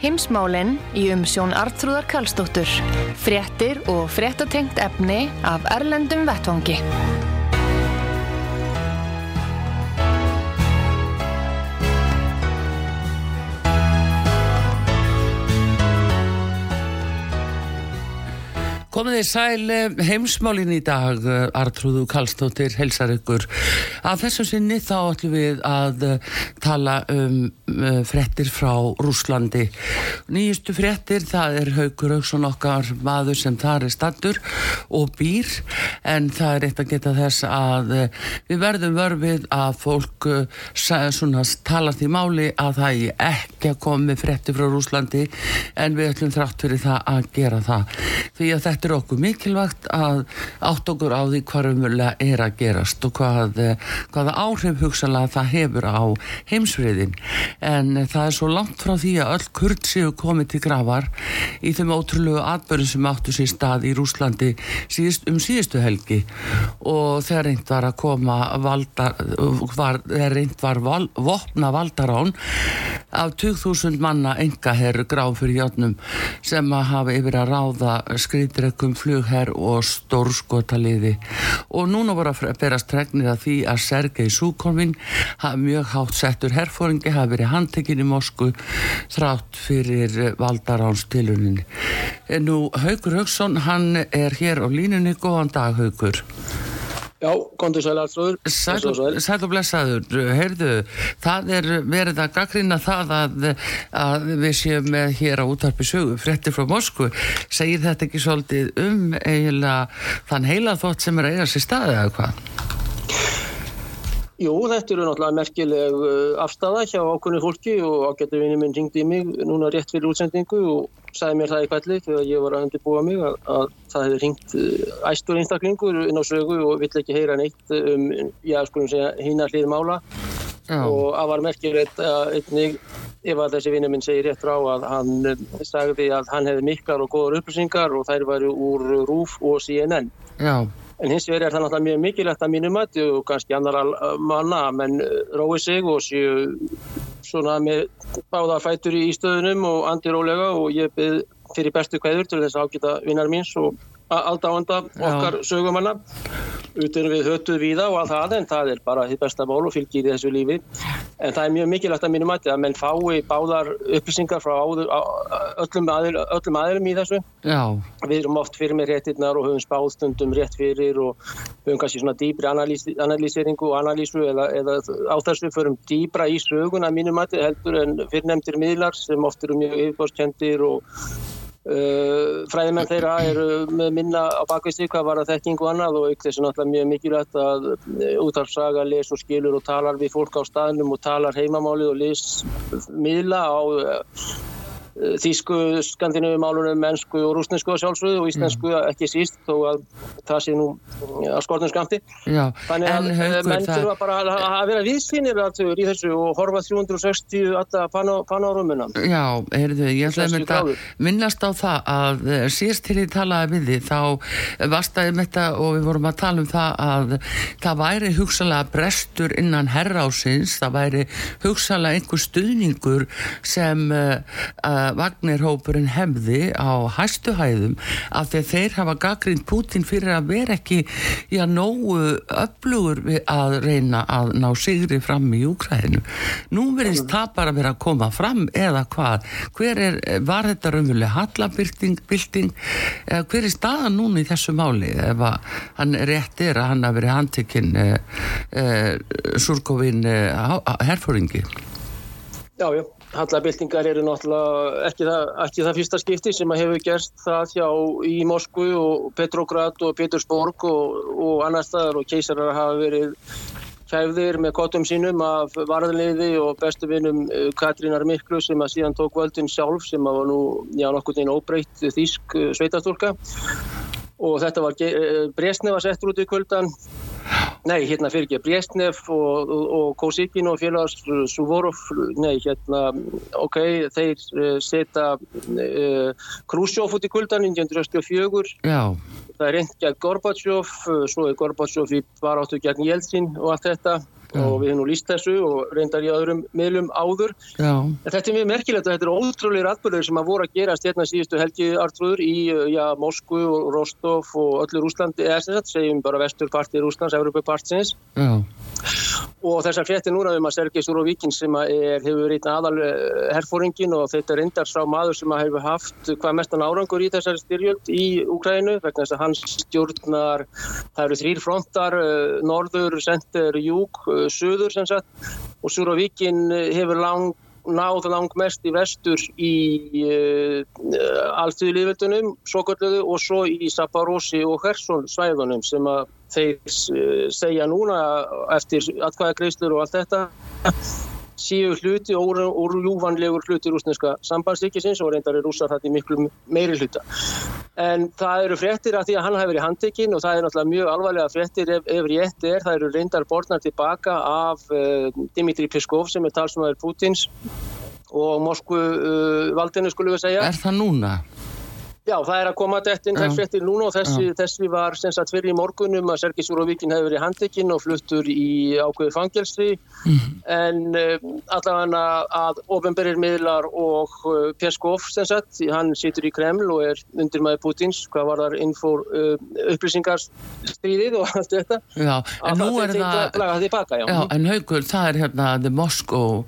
Heimsmálinn í umsjón Artrúðar Kallstóttur. Fréttir og fréttatengt efni af Erlendum Vettvangi. Komið þið sæl eh, heimsmálin í dag, eh, Artrúðu Kallstóttir, helsar ykkur. Að þessum sinni þá ætlum við að eh, tala um frettir frá Rúslandi. Nýjustu frettir, það er Haugur Haugsson okkar maður sem þar er standur og býr, en það er eitt að geta þess að við verðum vörfið að fólk svona, tala því máli að það er ekki að koma með frettir frá Rúslandi, en við ætlum þrátt fyrir það að gera það. Því að þetta þetta er okkur mikilvægt að átt okkur á því hvað umverulega er að gerast og hvað, hvaða áhrif hugsalega það hefur á heimsfriðin en það er svo langt frá því að öll kurt séu komið til gravar í þeim ótrúlegu atbörðum sem áttu sér stað í Rúslandi síðust, um síðustu helgi. Og þegar reynd var að koma valda, var, þegar reynd var val, vopna valdarán af 2000 manna enga herru gráð fyrir hjáttnum sem að hafa yfir að ráða skriðdreif afrekum flugherr og stórskotaliði. Og núna voru að berast tregnir að því að Sergei Súkonvin mjög hátt settur herfóringi hafa verið handtekinn í Mosku þrátt fyrir valdaránstilunni nú Haugur Haugsson hann er hér á línunni. Góðan dag Haugur Já, kontur sæl aðströður. Sæl og blessaður, heyrðu, það er verið að gaggrina það að, að við séum með hér á útarpi sögu, frettir frá Moskvu, segir þetta ekki svolítið um eiginlega þann heila þótt sem er að eiga sér staði eða hvað? Jú, þetta eru náttúrulega merkileg uh, afstafa hjá ákunni fólki og ágættu vinni minn ringdi í mig núna rétt fyrir útsendingu og sagði mér það í kvelli þegar ég var að undirbúa mig að, að það hefði ringt uh, æstur einstaklingur inn á sögu og vill ekki heyra neitt um, já, skulum segja, hína hlið mála já. og að var að einnig ef að þessi vinni minn segir rétt frá að hann uh, sagði að hann hefði mikkar og góður upplýsingar og þær væri úr RÚF og CNN. Já. En hins vegar er það náttúrulega mjög mikilvægt að mínum að og kannski annara manna menn rói sig og séu svona með báða fætur í stöðunum og andir ólega og ég byrð fyrir bestu kveður til þess að ágita vinnar míns og aldáanda okkar sögumanna. Utan við hötuð við það og allt það en það er bara því besta mál og fylgir í þessu lífi. En það er mjög mikilvægt að mínum að menn fái báðar upplýsingar frá áður, öllum, aðil, öllum aðilum í þessu. Já. við erum oft fyrir með réttirnar og höfum spáðstundum rétt fyrir og höfum kannski svona dýbri analýseringu og analýsu eða, eða á þessu förum dýbra í söguna mínum að heldur en fyrirnemtir miðlar sem oft eru mjög yfirbórskendir og Uh, fræðimenn þeirra eru með minna á bakvisti hvað var að þekking og annað og ykkur þessu náttúrulega mjög mikilvægt að uh, útvarpsaga les og skilur og talar við fólk á staðnum og talar heimamálið og les miðla á uh, þýsku, skandinu málunum, mennsku og rúsnesku sjálfsögðu og íslensku mm. ekki síst þó að það sé nú að skortum skamti þannig að eh, menn þurfa bara að, að vera viðsynir í þessu og horfa 360 alltaf panórumuna Já, heyrðu, ég ætlaði með þetta minnast á það að eh, síðast til ég talaði við því þá vastaði með þetta og við vorum að tala um það að það væri hugsalega brestur innan herrásins, það væri hugsalega einhver stuðningur sem uh, Vagnirhópurinn hefði á hæstuhæðum af því að þeir hafa gaggrind Putin fyrir að vera ekki já, nógu öflugur að reyna að ná sigri fram í Úkræðinu. Nú verðist það bara verið að koma fram eða hvað? Hver er, var þetta raunveruleg hallabilding, hver er staðan núna í þessu máli ef hann rétt er að hann hafi verið handtekinn eh, eh, Surkovin eh, herfóringi? Já, já Hallabildingar eru náttúrulega ekki það, ekki það fyrsta skipti sem að hefur gerst það hjá í Moskvu og Petrograd og Petersborg og, og annar staðar og keisarar hafa verið kæfðir með kottum sínum af varðliði og bestu vinnum eh, Katrínar Miklu sem að síðan tók völdin sjálf sem að var nú, já, nokkur tíðin óbreytt þýsk eh, sveitastúlka og þetta var eh, Bresnef að setja út í kvöldan Nei, hérna fyrir ekki, Brestnef og, og, og Kosikin og félags Suvorov, nei, hérna, ok, þeir uh, setja uh, Khrushchev út í kuldan 1984. Já. Það er reynd gegn Gorbachev, svo er Gorbachev í varáttu gegn Jeltsin og allt þetta. Já. og við hefum nú líst þessu og reyndar í öðrum miðlum áður. Já. En þetta er mjög merkilegt að þetta er ótrúlega atbyrður sem að voru að gerast hérna síðustu helgi artrúður í já, Moskvu og Rostov og öllur Úslandi, eða sem þetta segjum bara vesturpartið Úslands, Európa-partsins. Já og þessar frétti núna um að Sergei Surovíkin sem er, hefur verið aðal eh, herfóringin og þetta er reyndar sá maður sem hefur haft hvað mestan árangur í þessari styrjöld í Úkrænu vegna þess að hans stjórnar það eru þrýr frontar eh, norður, sendir, júk, eh, söður sem sagt. Og Surovíkin hefur lang náð langmest í vestur í uh, alltíðu lífveldunum og svo í Saparósi og Hersson svæðunum sem að þeir uh, segja núna eftir atkvæðagreislur og allt þetta séu hluti og úrljúvanlegur hluti rúsneska sambandsríkisins og reyndar er rússar þetta í miklu meiri hluta. En það eru fréttir af því að hann hefur verið handtekinn og það er náttúrulega mjög alvarlega fréttir ef, ef rétt er. Það eru reyndar borðnar tilbaka af uh, Dimitri Peskov sem er talsmaður Putins og Moskvu uh, valdinu skulum við segja. Er það núna? Já, það er að koma þetta inn þær frettir núna og þessi, þessi var sem sagt fyrir í morgunum að Sergei Súrovíkin hefur verið handekinn og fluttur í ákveðu fangelsi. Mm en uh, allavega að ofenberir miðlar og uh, Peskov sem sagt, hann situr í Kreml og er undir maður Putins, hvað var þar infór uh, upplýsingarstríðið og allt þetta. Já, en nú er það baka, já. já, en haugur, það er hérna The Moscow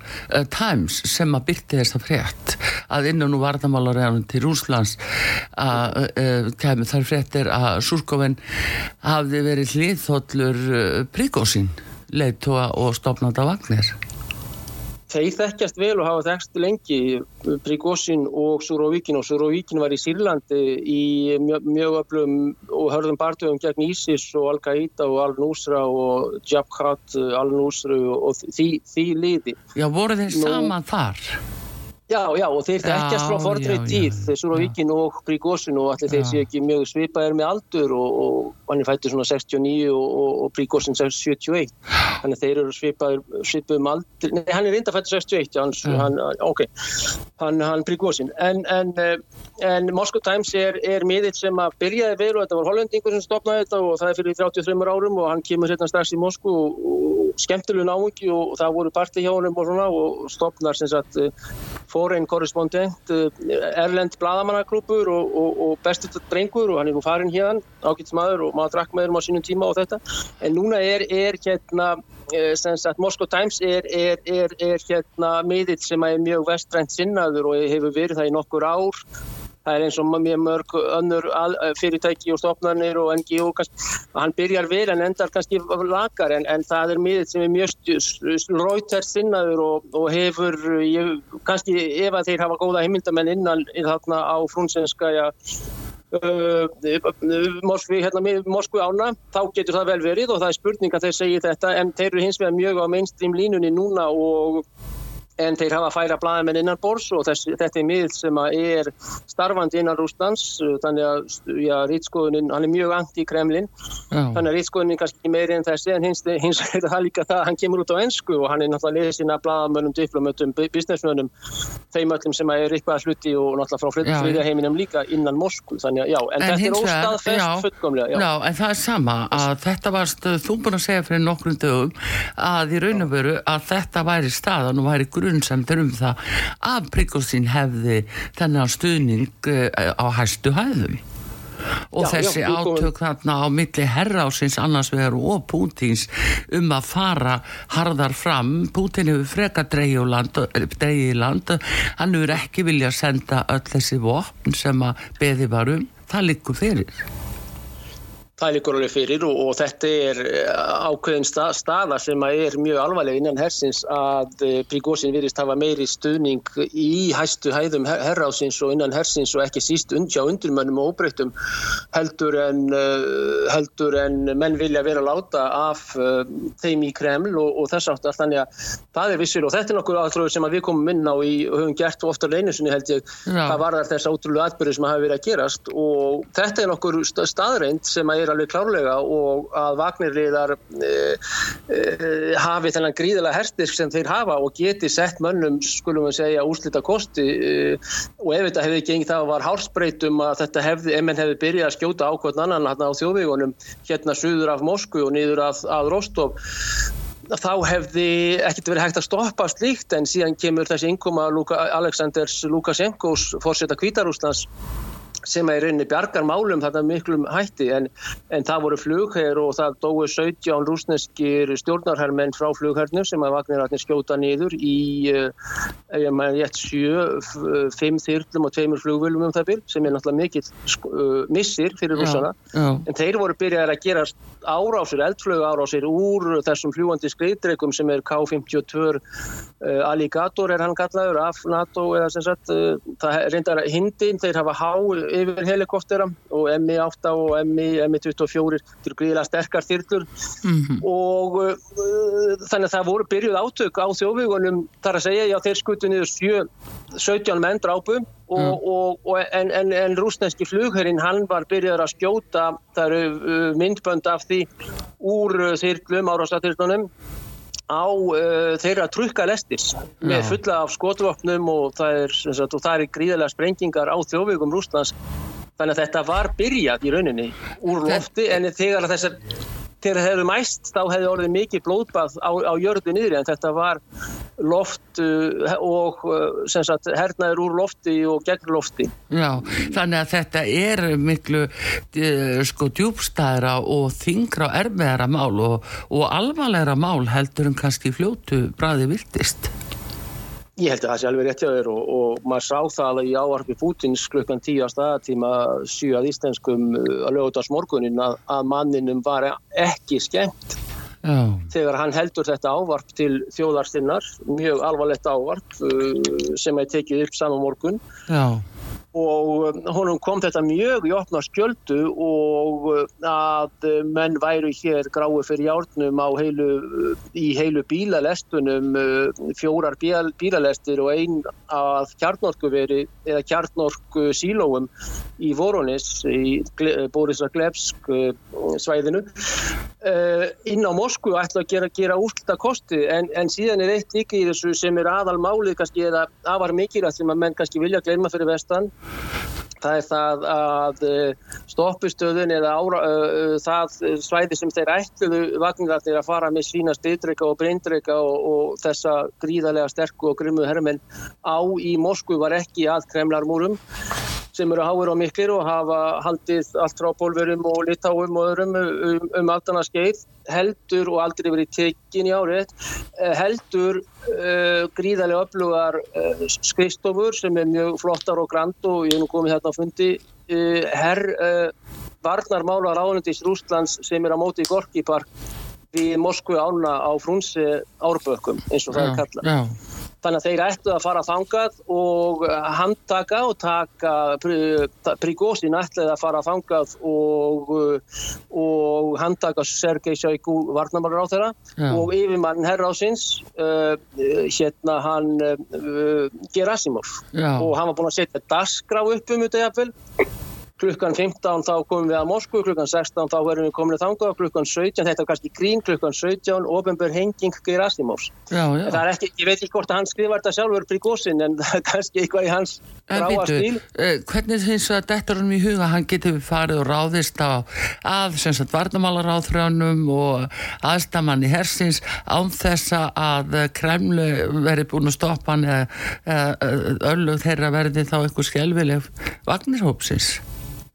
Times sem að byrti þess að frett að innan og varðamálar til Rúslands að kemur þar fréttir að Súrkófinn hafði verið hliðþóllur Príkósín leittóa og stopnanda vagnir Þeir þekkjast vel og hafa þekkst lengi Príkósín og Súróvíkin og Súróvíkin var í Sýrlandi í mjög, öflum og hörðum barndöfum gegn Ísis og Al-Qaida og Al-Nusra og Jabhat Al-Nusra og því, því liði. Já, voru þeir Nú, saman þar? Já, já, og þeir þekkjast frá fordreið tíð, þeir Súravíkin og Príkósin og allir þeir séu ekki mjög svipaðir með aldur og, og hann er fættið svona 69 og, og, og Príkósin 71, þannig að þeir eru svipaðir, svipaðum aldur, nei, hann er reynda fættið 61, hann, hann, ok, hann, hann Príkósin, en, en, en Moscow Times er, er miðill sem að byrjaði vel og þetta var hollendingur sem stopnaði þetta og það er fyrir 33 árum og hann kemur hérna strax í Moskú og skemmtilegu náungi og það voru parti hjá hann og svona og stopnar sem sagt foreign korrespondent, eh, erlend bladamannagrúpur og, og, og bestut drengur og hann er nú farin hérna, ágætt maður og maður drakk með um á sínum tíma og þetta. En núna er, er hérna, eh, sem sagt, Moscow Times er, er, er hérna miðill sem er mjög vestrænt sinnaður og hefur verið það í nokkur ár það er eins og mjög mörg önnur fyrirtæki og stofnarnir og NGO hann byrjar vel en endar kannski lakar en, en það er miður sem er mjög ráйтær sinnaður og, og hefur ég, kannski ef að þeir hafa góða heimildamenn innan þarna á frúnsenska ja, Uh, Moskvi, hérna, Moskvi ána þá getur það vel verið og það er spurning að þeir segi þetta en þeir eru hins vegar mjög á mainstream línunni núna og en þeir hafa að færa blæðamenn innan bors og þess, þetta er miðl sem er starfandi innan Rústlands þannig að já, rýtskoðunin, hann er mjög anti-Kremlin þannig að rýtskoðunin er kannski meiri en þessi en hins, hins er það líka það að hann kemur út á ennsku og hann er náttúrulega leðið að blæðamönnum, diplomötum, businessmönnum þeim öllum sem er eitthvað hluti og náttúrulega frá friðja heiminum líka innan Moskú þannig að já, en, en þetta er óstaðfest fullkomlega. Já. já, en það er sama að þetta varst, þú búin að segja grunnsamtur um það að Prigozhin hefði þennan stuðning eh, á hæstu hæðum. Og já, þessi já, átök þarna á milli herrásins annars vegar og Pútins um að fara harðar fram. Pútin hefur freka dreigið í land. Hann hefur ekki vilja senda öll þessi vopn sem að beði varum það likur fyrir Það líkur alveg fyrir og, og þetta er eh, ákveðin sta, staða sem er mjög alvarleg innan hersins að Prígósin virðist hafa meiri stuðning í hæstu hæðum herrásins og innan hersins og ekki síst undjá undurmönnum og óbreytum heldur en, heldur en menn vilja vera láta af þeim í Kreml og, og þess aftur þannig að það er vissir og þetta er nokkur aðtröður sem að við komum inn á í og höfum gert ofta leynisunni held ég Já. hvað var þess átrúlega atbyrði sem hafa verið að gerast og þetta er nokkur staðreind sem að er alveg klárlega og að vagnirliðar e, e, hafi þennan gríðilega herstyrk sem þeir hafa og geti sett mönnum, skulum við segja, úslita kosti e, og ef þetta hefði gengið það var hálsbreytum að þetta hefði, ef menn hefði byrjað að skjóta ákvöldn annan hérna á þjóðvígunum hérna suður af Moskvu og niður af, af Rostov þá hefði ekkert verið hægt að stoppa slíkt en síðan kemur þessi inkoma Aleksandrs Lukashenkos fórseta Kvítarúslands sem er rauninni bjargar málum þetta miklum hætti en, en það voru flugherr og það dói 17 rúsneskir stjórnarherrmenn frá flughernum sem að vagnirarnir skjóta niður í ég maður rétt 7, 5 þyrlum og 2 flugvölum um það byrj sem er náttúrulega mikill uh, missir fyrir rúsana en þeir voru byrjaðið að gera árásir, eldflögu árásir úr þessum fljúandi skreitreikum sem er K-52 uh, Alligator er hann kallaður af NATO eða sem sagt uh, það reyndar hindin, þeir hafa há yfir helikoptera og MI-8 og MI-24 til gríðilega sterkar þyrlur mm -hmm. og uh, þannig að það voru byrjuð átök á þjóðvígunum þar að segja, já þeir skutu niður 17 menn drápu og, mm. og, og, en, en, en rúsneski flugherrin hann var byrjuð að skjóta það eru uh, myndbönd af því úr uh, þyrlum árásaþyrlunum á uh, þeirra trukka lestis með fulla af skotvopnum og það er, sagt, og það er gríðilega sprengingar á þjóðvíkum Rúslands þannig að þetta var byrjað í rauninni úr lofti en þegar þessar þegar það hefði mæst þá hefði orðið mikið blóðbað á, á jörðu niður en þetta var loft uh, og uh, sagt, hernaður úr lofti og gegn lofti. Já, þannig að þetta er miklu uh, sko djúbstæðra og þingra og erfiðara mál og, og alvarlegra mál heldur en kannski fljótu bræði viltist. Ég held að það sé alveg rétt hjá þér og, og maður sá það í áarpi Pútins klukkan tíu á staðatíma sjú að íslenskum uh, að lögutast morgunin að, að manninum var ekki skemmt Já. þegar hann heldur þetta ávarp til þjóðarstinnar, mjög alvarlegt ávarp uh, sem er tekið upp saman morgun Já og um, honum kom þetta mjög í opna skjöldu og uh, að menn væru hér grái fyrir hjárnum heilu, uh, í heilu bílalestunum uh, fjórar bílalestir og einn að kjarnorku veri eða kjarnorku sílóum í Voronis í Borisar Glebsk svæðinu. Inn á Moskvu ætla að gera, gera úrslita kosti en, en síðan er eitt líka í þessu sem er aðal málið kannski eða afar mikilvægt sem að menn kannski vilja gleyma fyrir vestan Það er það að eh, stoppustöðun eða ára, uh, það svæði sem þeir ætluðu vagnarnir að fara með sína styrtrykka og breyndrykka og, og þessa gríðarlega sterku og grimmu herrmenn á í Moskvu var ekki að kremlarmúrum sem eru háir og miklir og hafa haldið allt frá bólverum og litáum og öðrum um, um aldana skeið heldur og aldrei verið tekin í árið eh, heldur uh, gríðarlega öflugar uh, skristofur sem er mjög flottar og grand og ég hef nú komið hérna á fundi uh, herr varnarmálar ánundis Rústlands sem er á móti í Gorki park við Moskvu ána á frunsi árbökkum eins og það er kallað Þannig að þeir ættu að fara þangað og eh, handtaka og taka Prigósin ætlaði að fara þangað og, eh, og handtaka Sergei Sjaiku varnamálar á þeirra Já. og yfirmann herrásins uh, hérna hann uh, Gerasimov Já. og hann var búin að setja dasgrá upp um þetta jafnvel klukkan 15 þá komum við að Moskvu, klukkan 16 þá verðum við komin að þanga klukkan 17, þetta er kannski grín, klukkan 17, ofinbjörn henging Gerasimovs. Já, já. Það er ekki, ég veit ekki hvort að hann skrifar þetta sjálfur príkósinn en það er kannski eitthvað í hans gráa stíl. Eh, hvernig finnst það að þetta er um í huga, hann getur farið og ráðist á að, sem sagt, varnamálaráðfrjónum og aðstamann í hersins án þessa að Kremlu veri búin að stoppa hann eða öllu þeirra verði þá eitthvað skelvileg vagnirhópsins.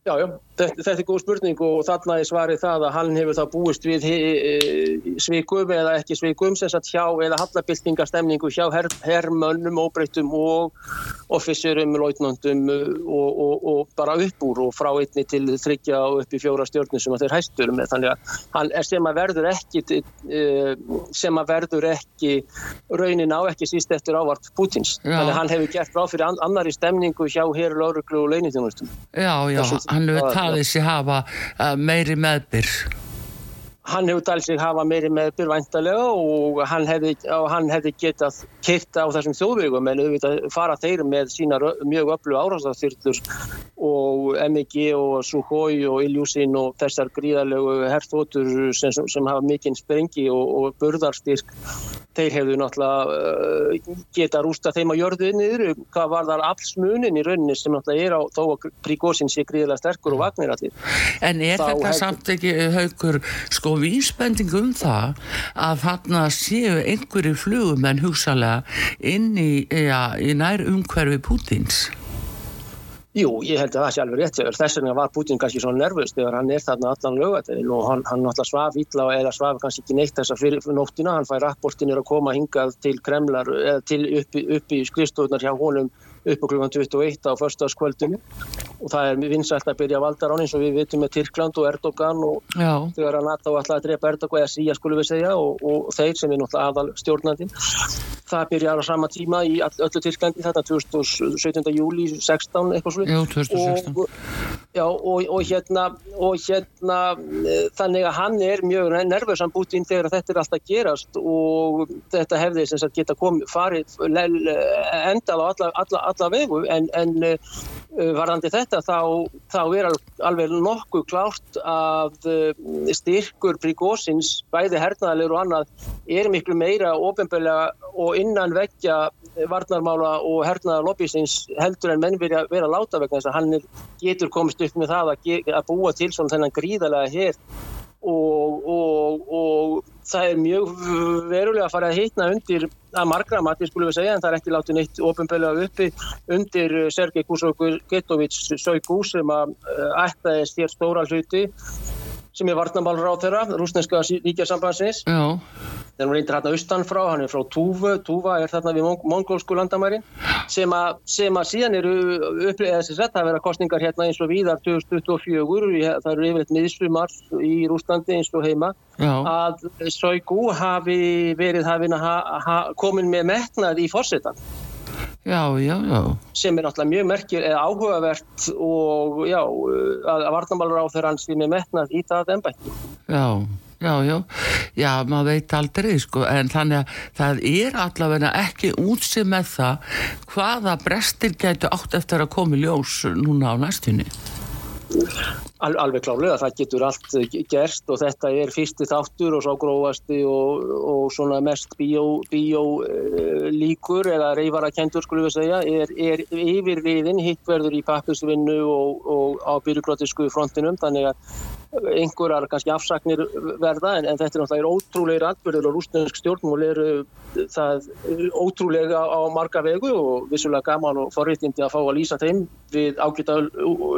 Já, já, Þetta, þetta er góð spurning og þarna er svarið það að hann hefur það búist við he, e, svikum eða ekki svikum sem sagt hjá eða hallabildingastemningu hjá her, herrmönnum, óbreytum og officerum, lautnandum og, og, og bara upp úr og frá einni til þryggja og upp í fjóra stjórnum sem þeir hæstur með þannig að hann er sem að verður ekki e, sem að verður ekki raunin á ekki síst eftir ávart Pútins. Já. Þannig að hann hefur gert ráð fyrir annari stemningu hjá hér lauruglu og leinitjónustum. Já, já, hann hefur talað sér hafa uh, meiri meðbyr hann hefur talið sig hafa meiri meðbyr væntalega og hann hefði, hann hefði getað kyrta á þessum þjóðvegum en auðvitað fara þeir með sína mjög öllu árastafþyrlur og MIG og Suhoi og Iljúsin og þessar gríðarlegu herþótur sem, sem hafa mikinn sprengi og, og burðarstyrk þeir hefðu náttúrulega uh, geta rústa þeim á jörðinniður hvað var þar afsmunin í rauninni sem náttúrulega er á þó að príkósin sé gríðilega sterkur og vagnir allir. En er Þá þetta hef... samt ekki haugur sko vísbending um það að þarna séu einhverju flugumenn hugsalega inn í, ja, í nær umhverfi Pútins? Jú, ég held að það sé alveg rétt þegar þess vegna var Putin kannski svo nervust þegar hann er þarna allan lögategin og hann, hann náttúrulega svaf ítla eða svaf kannski ekki neitt þessa fyrir nóttina, hann fær rapportinir að koma hingað til Kremlar eða til uppi, uppi skrifstofunar hjá honum upp á klukkan 21 á förstaskvöldinu og það er vinsælt að byrja valdar án eins og við vitum með Tyrkland og Erdogan og Já. þegar að NATO ætlaði að drepa Erdogan eða síja skulum við segja og, og þeir sem er náttúrulega aðal stjórnandi það byrjar á sama tíma í öllu Tyrklandi þetta 17. júli 16 eitthvað slútt og, og, og hérna og hérna e, þannig að hann er mjög nervösan bútinn þegar þetta er alltaf gerast og þetta hefði sem sagt geta komið farið endað á alla, alla, alla vegu en, en e, varðandi þetta þá, þá er alveg nokkuð klárt að e, styrkur príkósins bæði hernaðalegur og annað er miklu meira ofinbeglega og innan vekkja varnarmála og hernaða lobbyistins heldur en menn verið að vera láta vegna þess að hann getur komist upp með það að, að búa til svona þennan gríðalega hér og, og, og það er mjög verulega fara að hitna undir að margra mati skulum við segja en það er ekki látið neitt ofinbeglega uppi undir Sergei Kusokur Getovic Söygú sem að eh, ættaðist hér stóra hluti sem er varnamálur á þeirra, rúsneska ríkjasambansins. Já. Þeir eru reyndir hérna austan frá, hann er frá Túfu, Túfa er þarna við mongólsku landamæri, sem að, sem að síðan eru upplegað þessi sett að vera kostningar hérna eins og víðar 2024, það eru yfirleitt miðsumar í Rúslandi eins og heima, Já. að Söygú hafi verið hafinn að ha, ha, komin með metnað í fórsetan. Já, já, já. Sem er náttúrulega mjög merkjur eða áhugavert og já, að varnamálur á þeirra hans við með metnað í það ennbætti. Já, já, já. Já, maður veit aldrei, sko, en þannig að það er allavega ekki útsið með það hvaða brestir getur átt eftir að komi ljós núna á næstunni. Al, alveg klálega, það getur allt gerst og þetta er fyrsti þáttur og ságrófasti og, og svona mest bíólíkur bíó, uh, eða reyfarakendur skulum við segja, er, er yfirriðin hitt verður í pappisvinnu og, og á byrjukrátisku frontinum þannig að einhverjar kannski afsaknir verða en, en þetta er náttúrulega ótrúlega atbyrður og rúsnesk stjórnmól eru það ótrúlega á marga vegu og vissulega gaman og forréttindi að fá að lýsa þeim við ágita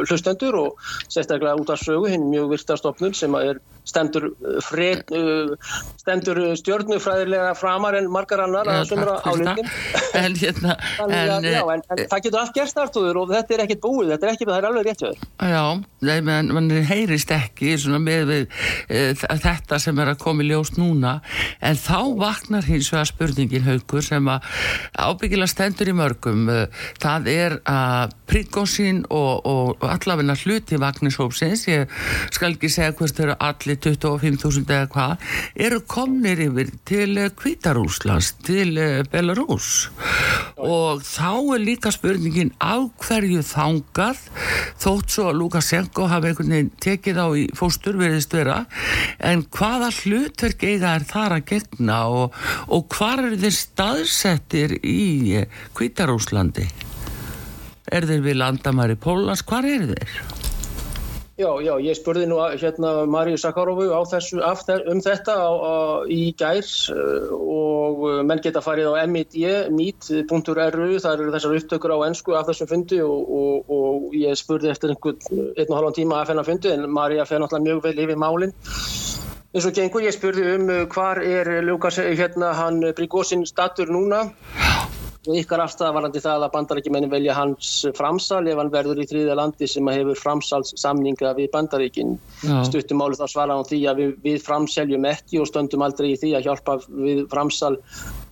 hlustendur og sérstaklega út af sögu hinn mjög virtastofnun sem er stendur, fred, stendur stjórnufræðilega framar en margar annar að sumra álutin en, hérna, en, en, en það getur allt gerst aftur og þetta er ekkit búið, þetta er ekki, það er alveg rétt Já, nei, menn heyrist ekki með við, e, þetta sem er að koma í ljós núna. En þá vaknar hins vegar spurningin haugur sem að ábyggilega stendur í mörgum. Það er að Príkosín og, og allavegna hluti Vagnishópsins, ég skal ekki segja hvers þau eru allir 25.000 eða hvað, eru komnir yfir til Kvítarúslands, til eh, Belarus og þá er líka spurningin á hverju þangað? Þótt svo að Lukashenko hafi einhvern veginn tekið á í fóstur veriðist vera, en hvaða hlutverk eiga er þar að gegna og, og hvað eru þeir staðsettir í Kvítarúslandi? Er þeir við landamæri Pólans? Hvar er þeir? Já, já, ég spurði nú hérna Maríu Sakarovu þessu, þer, um þetta á, á, í gær uh, og menn geta farið á mid.ru, það eru þessar upptökur á ennsku af þessum fundi og, og, og ég spurði eftir einhvern einn og halvan tíma að fennar fundi en Maríu fennar alltaf mjög vel yfir málinn. En svo gengur ég spurði um hvar er Lukas, hérna hann Bríkósinn statur núna og ykkar afstæða varandi það að bandarækjumennin velja hans framsal ef hann verður í þriðja landi sem hefur framsalssamninga við bandarækin. Stuttum álu þá svara hann því að við, við framseljum ekki og stöndum aldrei í því að hjálpa við framsal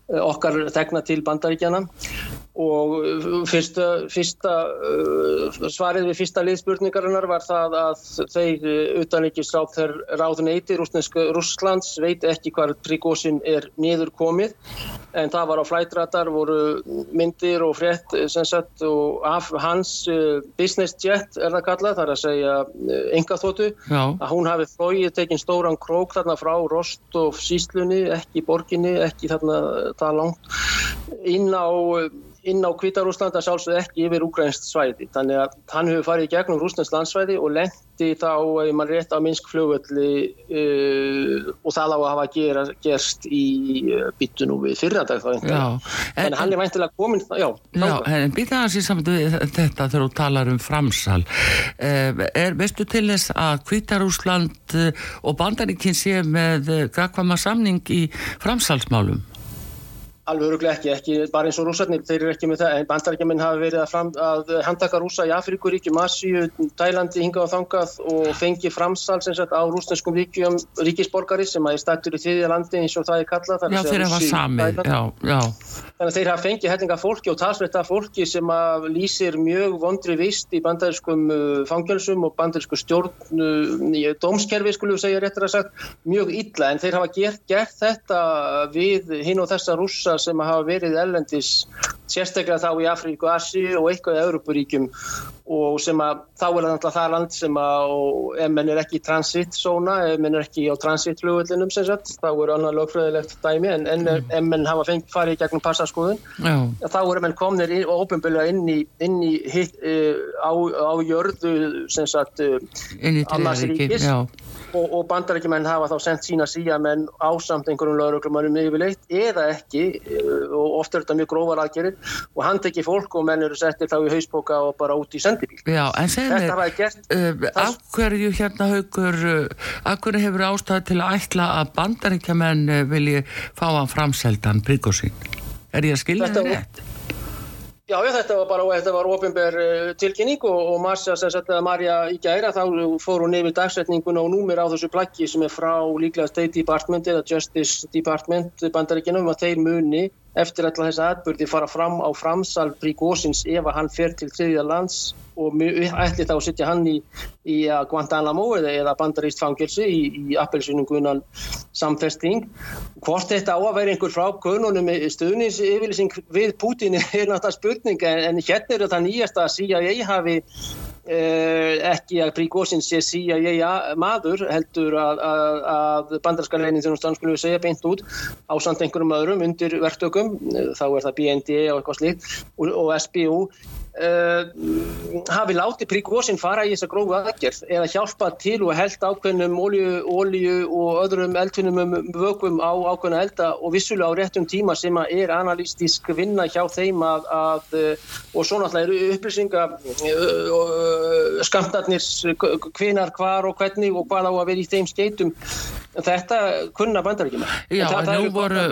okkar þegna til bandaríkjana og uh, fyrsta, fyrsta uh, svarið við fyrsta liðspurningarinnar var það að þeir utanrikisráð þeir ráðuneyti Rúslands veit ekki hvað Prigósin er niður komið. En það var á flætratar voru myndir og frétt sagt, og af hans business jet er það kallað þar að segja enga þóttu að hún hafi flóið tekinn stóran krók þarna frá Rostov síslunni ekki borginni, ekki þarna það langt inn á á Kvítarúslanda sjálfsög ekki yfir úgrænst svæði. Þannig að hann hefur farið í gegnum rúsnest landsvæði og lendi þá, ef mann rétt á Minsk flugvöldi uh, og það á að hafa gera, gerst í uh, byttunum við fyrradag þá einhverja. En, en hann er væntilega komin já. Já, en býta það sér saman við þetta þegar þú talar um framsal. Uh, er, veistu til þess að Kvítarúsland og bandaríkinn sé með gagvama samning í framsalsmálum? Alveg öruglega ekki, ekki bara eins og rúsarnir, þeir eru ekki með það, en bandarækjuminn hafa verið að, fram, að handtaka rúsa í Afrikuríki, Masíu, Tælandi, hingað og þangað og fengi framsal sagt, á rúsneskum ríkjum, ríkisborgari sem að er stættur í þriðja landi eins og það er kallað. Já, þeir hafa samið, já, já. Þannig að þeir hafa fengið hellinga fólki og talsveita fólki sem að lýsir mjög vondri vist í bandarískum uh, fangelsum og bandarísku stjórn, uh, dómskerfi skulum segja réttir að sagt, mjög illa en þeir hafa gert, gert þetta við hinn og þessa rúsa sem hafa verið ellendis sérstaklega þá í Afríku, Asi og eitthvað í Európaríkjum og sem að þá er það náttúrulega það land sem að ef menn er ekki í transitzóna, ef menn er ekki á transitflugullinum sem sagt, þá er annað lögfröðilegt dæmi en, en mm. ef menn hafa fengið farið gegnum passaskoðun, mm. þá er menn komnir og óbyrgulega inn í, inn í hitt, uh, á, á jörðu sem sagt uh, annars ríkis og, og bandarækjumenn hafa þá sendt sína síamenn ásamt einhverjum lögurklumannum yfirleitt eða ekki uh, og ofta er þetta mjög grófar aðgerir og hann tekir fólk og menn eru settið þá í hausboka og bara út í send sendibíl. Já, en segð mér, uh, af hverju hérna haugur, uh, af hverju hefur ástæði til að ætla að bandaríkjaman uh, vilji fá að framseldan Bryggosín? Er ég að skilja þetta rétt? Já, þetta var bara, þetta var ofinber uh, tilkynning og, og Marcia sem settiða Marja í gæra, þá fór hún nefnir dagsetningun og númir á þessu plaggi sem er frá líklega State Department eða Justice Department bandaríkinum að þeir muni eftir alltaf þessa atbyrði fara fram á framsal Príkósins ef að hann fer til þriðja lands og ætli þá að setja hann í, í Guantanamo eða, eða bandaríst fangilsi í, í appelsinungunan samfesting. Hvort þetta á að vera einhver frá konunum stuðnins yfirlýsing við Putin er náttúrulega spurning en hérna er þetta nýjast að CIA hafi Eh, ekki að Príkósin sé síja ég maður heldur að, að, að bandarskan leinin þjónustan skulum við segja beint út á samt einhverjum öðrum undir verktökum. Þá er það BND og eitthvað slíkt. Og, og SBU Uh, hafi látið príkvósinn fara í þessa grófu aðgerð eða hjálpa til og held ákveðnum ólíu og öðrum eldtunum um vökum á ákveðna elda og vissulega á réttum tíma sem er analýstísk vinna hjá þeim að, að og svo náttúrulega eru upplýsinga uh, skamtarnir hvenar, hvar og hvernig og hvað á að vera í þeim skeitum þetta kunna bandar ekki með Já, en nú voru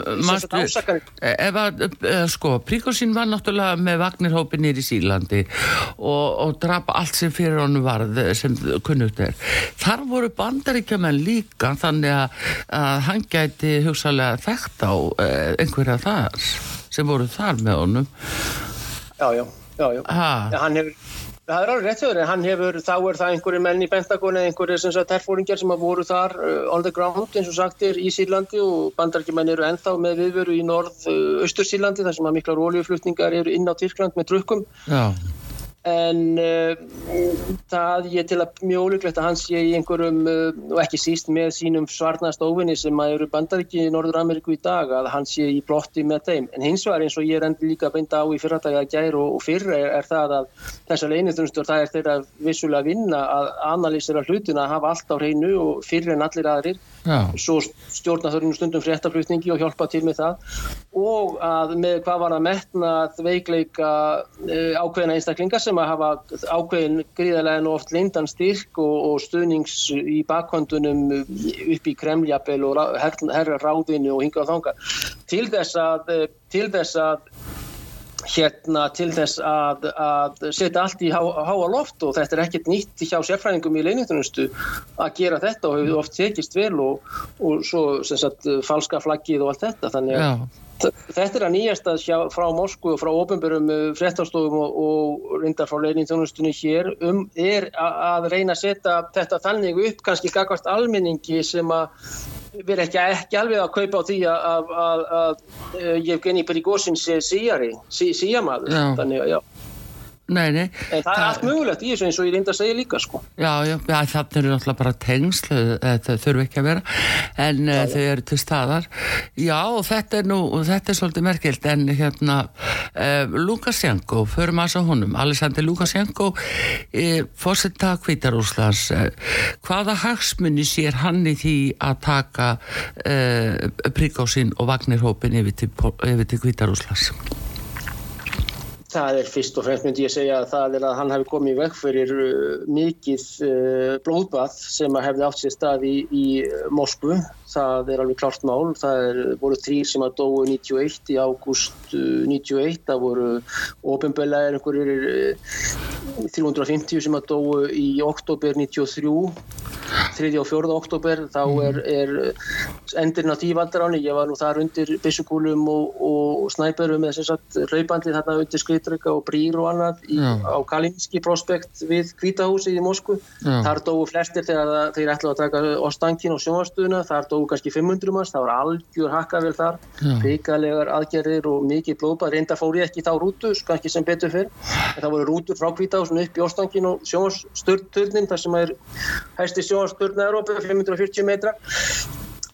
ef að, sko, príkvósinn var náttúrulega með vagnirhópi nýri síla Íslandi og, og drapa allt sem fyrir honum varð sem kunnugt er. Þar voru bandaríkjaman líka þannig að, að hann gæti hugsalega þekkt á eh, einhverja þar sem voru þar með honum. Já, já, já, já. já hann hefur Það er alveg rétt fyrir, en hann hefur, þá er það einhverju menn í Pentagon eða einhverju sem sagt herfóringar sem hafa voru þar uh, on the ground eins og sagtir í Sýrlandi og bandarækjumenn eru ennþá með viðveru í norð-austur uh, Sýrlandi þar sem að miklar oljuflutningar eru inn á Tyrkland með drukkum. Já. En uh, það ég til að mjög ólíklegt að hann sé í einhverjum uh, og ekki síst með sínum svarnast óvinni sem að eru bandaríki í Norður Ameríku í dag að hann sé í blotti með þeim. En hins vegar eins og ég er endur líka að beinda á í fyrrataga að gæra og, og fyrra er, er það að þessar leinithunnstur það er þeirra vissulega vinna að analýsera hlutina að hafa allt á hreinu og fyrir en allir aðrir. Já. svo stjórna þau stundum fréttaflutningi og hjálpa til með það. Og að með hvað var að metna veikleika uh, ákveðina einstaklingar sem að hafa ákveðin gríðarlega oft lindan styrk og, og stuðnings í bakhondunum upp í Kremljapel og herra ráðinu og hinga á þanga til þess að, eh, til þess að hérna til þess að, að setja allt í há, háa loft og þetta er ekkert nýtt hjá sérfræðingum í leinitunustu að gera þetta og hefur oft tekist vel og, og svo sagt, falska flaggið og allt þetta. Þannig að Þetta er að nýjast að sjá frá Moskvu og frá ofinbjörnum uh, fréttastofum og, og reyndar frá leininþjónustunni hér um er að reyna að setja þetta þannig upp kannski gagvart almenningi sem að við erum ekki, ekki alveg að kaupa á því að, að, að, að Evgeni Prigozhin sé síjari, sí, síjamaður, þannig að já. Nei, nei. En það er allt mögulegt í þessu eins og ég reynda að segja líka sko. Já, já, já það eru náttúrulega bara tengsl, það þurfu ekki að vera, en já, þau eru til staðar. Já, og þetta er nú, þetta er svolítið merkilt, en hérna, uh, Lukashenko, förum að svo honum, Alessandr Lukashenko, uh, fórsetta Kvítarúslands, uh, hvaða hagsmunni sér hann í því að taka Príkósinn og Vagnirhópin yfir til, til Kvítarúslands? Það er fyrst og fremst myndi ég segja að það er að hann hefði komið vekk fyrir uh, mikið uh, blóðbað sem hefði átt sér stað í, í Moskvu það er alveg klart mál, það er, voru þrýr sem að dói 91 í ágúst 91, uh, það voru ofinbölaðir einhverjir 350 uh, sem að dói í oktober 93 3. og 4. oktober þá mhm. er, er endurinn á tívaldaráni, ég var nú þar undir byssukúlum og, og snæperum með þess að raupandi þarna undir skritrykka og brýr og annað í, á Kalinski prospekt við Kvítahúsið í Moskvu, Já. þar dói flestir þegar þeir ætlaði að taka Ostankin og sjónvastuðuna, þar dói kannski 500 manns, það var algjör hakkavel þar, ríkalegar aðgerðir og mikið blóðbað, reynda fór ég ekki þá rútu, kannski sem betur fyrr, en það voru rútur frá Kvítahúsinu upp í Ostankin og sjónvastörnin, þar sem er hæsti sjónvastörna Európa, 540 metra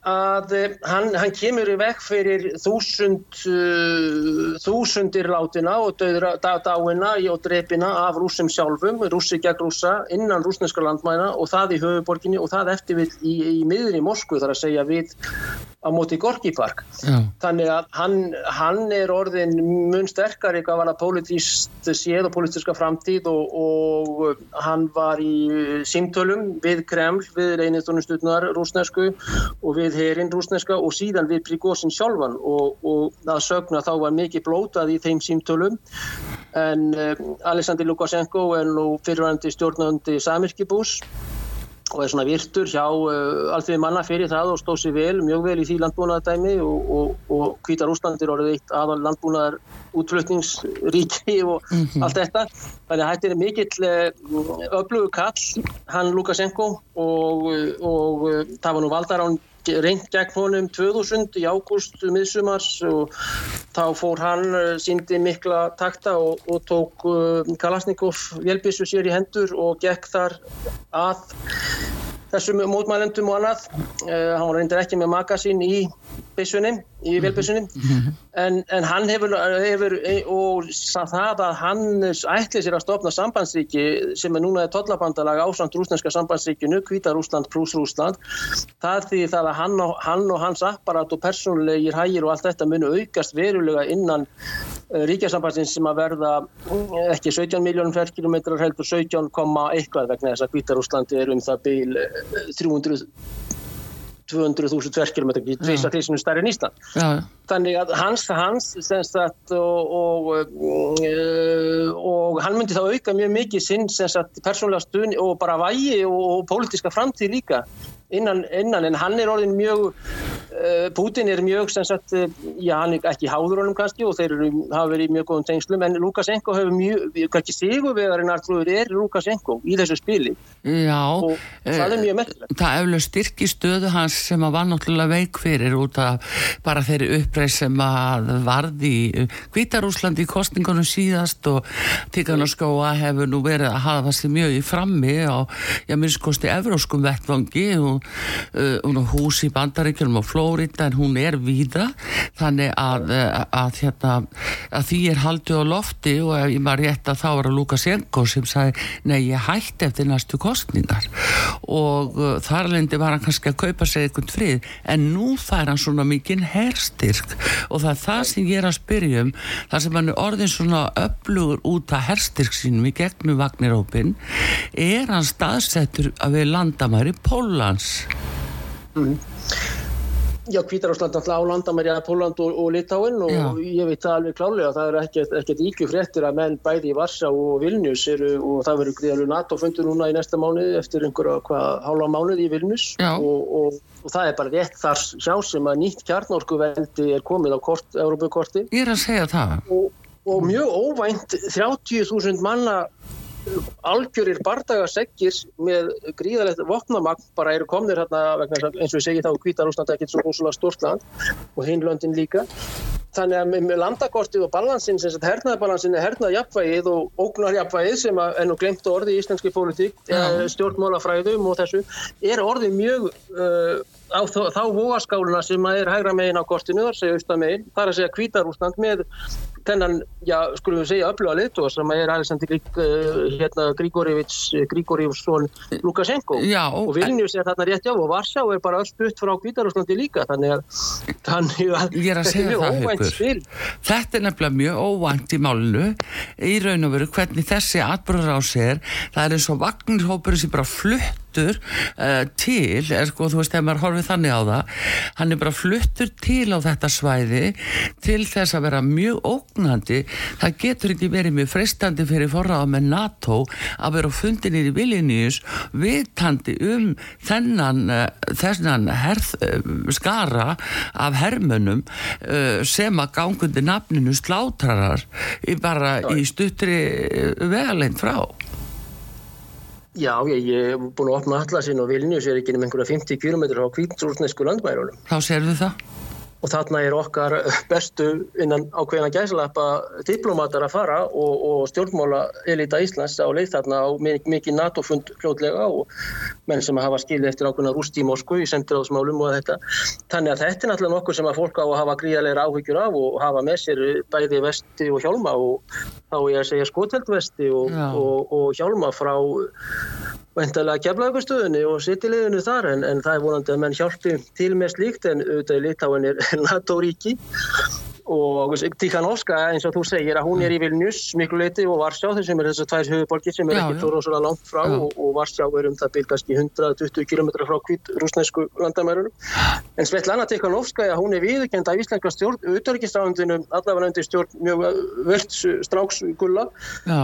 að eh, hann, hann kemur í vekk fyrir þúsund uh, þúsundir látina og döður dáina og drepina af rúsum sjálfum, rúsi gegn rúsa innan rúsneska landmæna og það í höfuborginni og það eftir við í, í miðunni Moskvu þar að segja við á móti Gorki Park. Já. þannig að hann, hann er orðin mun sterkar eitthvað var að politíst séð og politíska framtíð og, og hann var í símtölum við Kreml, við reynistónustutnar rúsnesku og við herinn rúsneska og síðan við Prigozhin sjálfan. Og, og að sögna þá var mikið blótað í þeim símtölum. En um, Alexander Lukashenko er nú fyrirvændi stjórnandi Samirkibús og er svona virtur hjá uh, eh, allþví manna fyrir það og stóð sér vel, mjög vel í því landbúnaðardæmi og, og, og Kvítar Úslandir orðið eitt aðal landbúnaðar útflutningsríki og mm -hmm. allt þetta. Þannig að þetta er mikill uh, öflugu kall, hann Lukashenko og, og uh, það var nú valdar án reynd gegn honum 2000 í ágúst miðsumars og þá fór hann, eh, síndi mikla takta og, og tók uh, Kalasnikov vélbísu sér í hendur og gekk þar að þessum mótmælendum og annað. Uh, hann reyndir ekki með magasín í byssunni, í mhm. En, en hann hefur, hefur og það að hann ætli sér að stopna sambandsríki sem er núna tollabandalag ásand rúsneska sambandsríkinu, Kvítar Rúsland pluss Rúsland, það því það að hann og, hann og hans apparat og persónulegir hægir og allt þetta munu aukast verulega innan uh, ríkjasambandsins sem að verða uh, ekki 17 miljónum ferkilometrar heldur 17, eitthvað vegna þess að Kvítar Rúslandi er um það byl 300 200.000 tverkjum tvísa tísinu stærri en Ísland. Já. þannig að hans, hans sagt, og, og, uh, og hann myndi þá auka mjög mikið sinn persónlega stund og bara vægi og, og pólitíska framtíð líka innan, innan en hann er orðin mjög uh, Putin er mjög sem sagt, uh, já hann er ekki háður honum kannski og þeir eru, hafa verið í mjög góðum tengslum en Lukashenko hefur mjög, kannski sigurvegarinn alltrúður er Lukashenko í þessu spili Já, og það er mjög merkilegt. Það eflega styrki stöðu hans sem að var náttúrulega veik fyrir út af bara þeirri uppreið sem að varði í Kvítarúslandi í kostningunum síðast og Tíkanarskóa hefur nú verið að hafa sig mjög í frammi á, já, minnskosti evróskum vettvangi og uh, hús í bandaríkjum og Flórida en hún er víða. Þannig að, að, að, hérna, að því er haldið á lofti og ef ég maður rétt að þá var að Lukashenko sem sagði nei ég hætti eftir næstu kostningar og uh, þar lendi var hann kannski að kaupa sig eitthvað frið en nú fær hann svona mikinn herstyrk. Og það er það sem ég er að spyrja um þar sem hann er orðin svona öflugur út að herstyrk sínum í gegnum Vagnirópin er hann staðsettur að við landamæri Pólans Mm. Já, Kvítarásland alltaf á landamæri að Póland og, og Litáin og Já. ég veit það alveg klálega það er ekkert, ekkert íkju fréttir að menn bæði í Varsá og Vilnius eru og það verður gríðalur NATO fundur núna í næsta mánuði eftir einhverja hvað hálfa mánuði í Vilnius. Og, og, og það er bara rétt þar hjá sem að nýtt kjarnorkuveldi er komið á kort, Európukorti Ég er að segja það. Og, og mjög óvænt 30.000 manna algjörir bardagaseggir með gríðalegt vopnamagn bara eru komnir hérna vegna eins og ég segi þá Kvítarúsland er ekkert svo rosalega stórt land og hinn löndin líka þannig að með, landakortið og balansin sem sagt hernaðabalansin er hernaðjafvægið og ógnarjafvægið sem að, er nú glemt orði í íslenski pólitík, Já. stjórnmálafræðum og þessu, er orðið mjög uh, á þá, þá vogaskáluna sem að er hægra megin á kortinu, þar segja austan megin, þar að segja Kvítarúsland með þennan, já, skulum við segja, öfluga litu sem er Alexander Grig, uh, hérna, Grigorjevits, Grigorjevsson Lukashenko Já, og Vilnius er þarna rétt já og Varsjá er bara öll stutt frá Kvítarúslandi líka þannig að, þannig að er að þetta segja mjög óvænt spil. Þetta er nefnilega mjög óvænt í málinu í raun og veru hvernig þessi atbyrður á sér það er eins og vagnirhópurinn sem bara fluttur uh, til er sko, þú veist, ef maður horfið þannig á það hann er bara fluttur til á þetta svæði til þess að vera mjög ógnandi. Það getur ekki verið mjög freistandi fyrir forraða með NATO að vera fundinir í Vilnius vitandi um þennan, uh, þennan herð, uh, skara af hermönum uh, sem að gangundi nafninu slátrarar bara í stuttri vegaleint frá Já, ég, er búin að opna allasinn og Vilnius er ekki um einhverja 50 km á kvítrúsnesku landmærunum. Þá serðu það og þarna er okkar bestu innan ákveðina gæslappa diplomatar að fara og, og stjórnmála elita Íslands á leið þarna á mi- mikið NATO-fund fljótlega og menn sem hafa skilið eftir ákveðina rúst í Moskvu í sendiráðsmálum og þetta. Þannig að þetta er náttúrulega nokkuð sem að fólk á að hafa gríðarlegar áhyggjur af og hafa með sér bæði vesti og hjálma og þá er ég að segja skoteldvesti og, og, og hjálma frá væntalega keflaugustöðunni og sittileginu þar en, en það er vonandi að menn hjálpi til með slíkt en auðvitað í Litáin er NATO-ríki og Tikhanovska eins og þú segir að hún er í Vilnius miklu leiti og Varsjá þessum er þessar tvær höfuborgir sem er Já, ekki já. svo langt frá Já. og, og Varsjá er um það byrgast í 120 km frá hvít rúsnesku landamærunum en Svetlana Tikhanovska hún er viðurkend af íslenska stjórn auðvitaðurkistráðundinu allavega undir stjórn mjög völd stráksgulla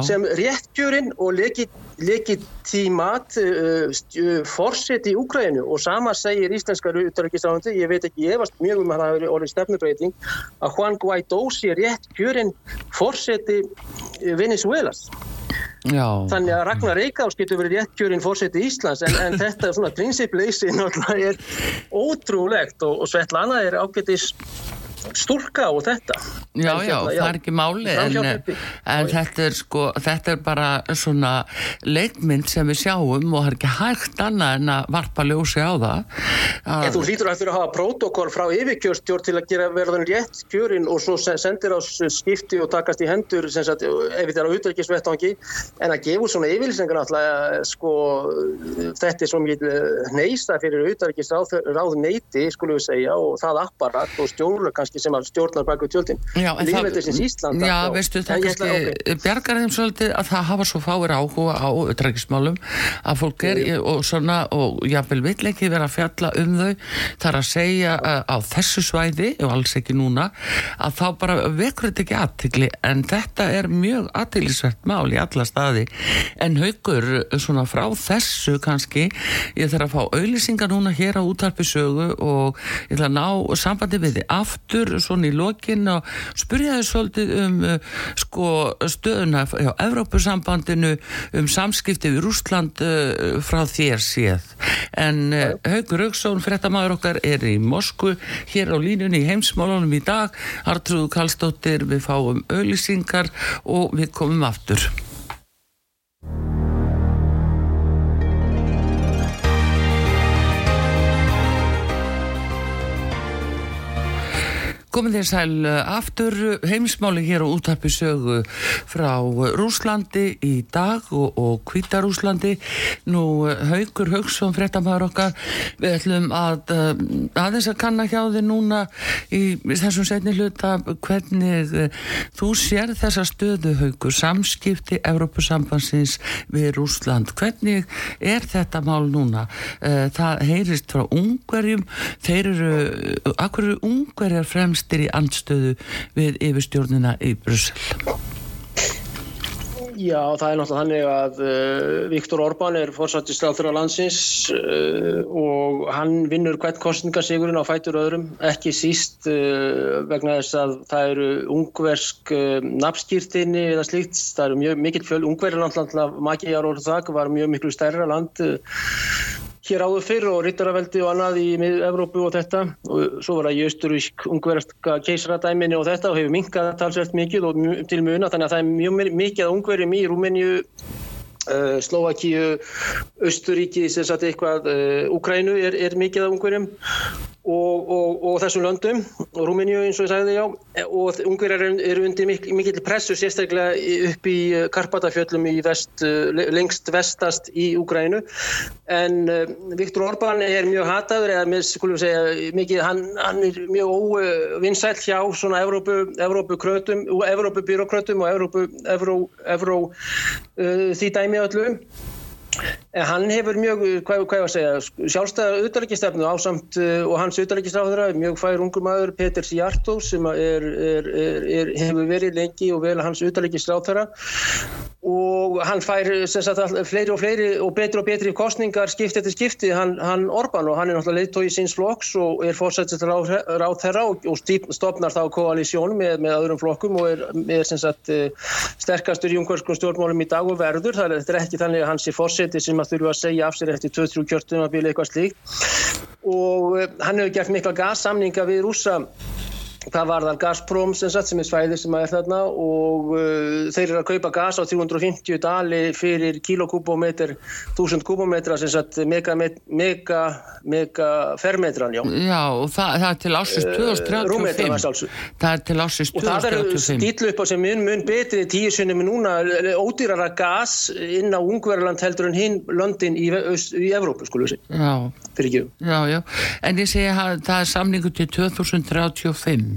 sem réttgjörinn og legi- legitimat uh, uh, forseti í Úkrænu og sama segir íslenska utarrikisráðandi, ég veit ekki, ég efast mjög um að það hefur orðið stefnubreiting að Juan Guaidó sé réttgjörinn forseti uh, Venezuelas. Já, Þannig að Ragnar Reykjavík getur verið réttkjörinn fórseti Íslands en, en þetta svona prinsippleysi náttúrulega er ótrúlegt og, og Svetlana er ágætis stúlka og þetta. já, já, það er ekki máli en, Framhjálpi. en þetta er sko þetta er bara svona leikmynd sem við sjáum og það er ekki hægt annað en að varpa ljósi á það En þú hlýtur að þurfa að hafa prótokoll frá yfirkjörstjórn til að gera verðan rétt kjörin og svo se- sendir á skipti og takast í hendur sagt, ef þetta er á utryggisvettvangi en að gefa svona yfirlýsingar náttúrulega sko þetta er svo mikið neista fyrir utryggisráð neyti skulum við segja og það apparat og stjórnlega kannski sem að stjórnar baka tjöldin. Lífveldisins Ísland. Já, já, veistu það kannski okay. bjargar þeim svolítið að það hafa svo fáir áhuga á ötrækismálum að fólk er Jú. og svona og jáfnvel vill ekki vera að fjalla um þau þar að segja að, á þessu svæði og alls ekki núna að þá bara vekur þetta ekki aðtikli en þetta er mjög aðtiklisvert mál í alla staði en haugur svona frá þessu kannski ég þarf að fá auðlýsingar núna hér á útarpisögu og ég ætla að ná sambandi við þið aftur svona í lokin og spurja þið svolítið um uh, sko stöðuna á Evrópusambandinu um samskipti við Rúsland uh, frá þér séð. En uh, Haugur Auksson, frettamæður okkar er í Moskvu, hér á línunni í heimsmálunum í dag, Artrúðu Kallstóttir við fáum auðlýsingar og við komum aftur Komið þér sæl eh, aftur heimsmáli hér á útarpi sögu frá Rúslandi í dag og, og Kvítarúslandi. Nú eh, Haugur Haugsson, frettamæður okkar, við ætlum að eh, aðeins að kanna hjá þið núna í þessum setni hluta hvernig þú sér þessa stöðu Haugur, samskipti Európusambansins við Rúsland. Hvernig er þetta mál núna? Það heyrist frá ungverjum, þeir eru, akkur eru ungverjar fremst flestir í andstöðu við yfirstjórnina í Brussel? Já, það er náttúrulega þannig að uh, Viktor Orbán er fórsættistráður á landsins uh, og hann vinnur hvert kostningasigurinn á fætur öðrum, ekki síst uh, vegna þess að það eru ungversk nafnskýrtinni eða slíkt, það eru mjög mikill fjöl, ungverðir náttúrulega, Magyar Orðag var mjög miklu stærra land hér áður fyrr og Rittaraveldi og annað í Evrópu og þetta. Og svo var það í austurísk ungverðska keisradæminni og þetta og hefur minkað talsvert mikið og til muna þannig að það er mjög mikið ungverðum í Rúmenju Uh, Slovakíu, Östuríki sem sagt eitthvað, uh, Ukrænu er, er mikið af ungverjum og, og, og þessum löndum Rúmeníu eins og ég sagði já. Og ungverjar eru undir mik mikill pressu sérstaklega upp í uh, Karpatafjöllum í vest, lengst vestast í Ukrænu en Viktor Orbán er mjög hataður eða skulum segja mikið hann, hann er mjög óvinnsæl hjá svona Evrópu, Evrópu krötum, Evrópu byråkrötum og Evrópu, Evró, Evró því dæmi öllu hann hefur mjög, hvað, hvað ég var að segja sjálfstæðar auðvitaðleikistefnu ásamt uh, og hans auðvitaðleikistráðara er mjög fær ungur maður Peter Sjartó sem er, er, er, hefur verið lengi og vel hans auðvitaðleikistráðara og hann fær sagt, fleiri og fleiri og betri og betri kostningar skipti eftir skipti. Hann, hann Orban og hann er náttúrulega leiðtói síns flokks og er fórsættist ráð, þeirra og, og stopnar þá koalísjón með, með öðrum flokkum og er, sagt, uh, sterkastur í umhverfskum stjórnmálum í dag og verður, það er ekki þannig að hans er fórsætt forseti sem að þurfa að segja af sér eftir 2-3 kjörtunabili eitthvað slíkt. Og eh, hann hefur gert mikla gassamninga við rúsa það var þar Gazprom sem, sagt, sem er svæði sem er þarna og uh, þeir eru að kaupa gas á 350 dali fyrir kilokúbometr 1000 kúbometra sem sagt mega, mega, mega fermetran já. já og það, það er til ásins 2035 uh, það er til ásins 2035 og það er stíl upp á sem mun, mun betri tíu sunnum núna ódýrara gas inn á Ungverðarland heldur en hinn London í, í Evrópu skulum við segja. Já, já, en ég segja að það er samningu til 2035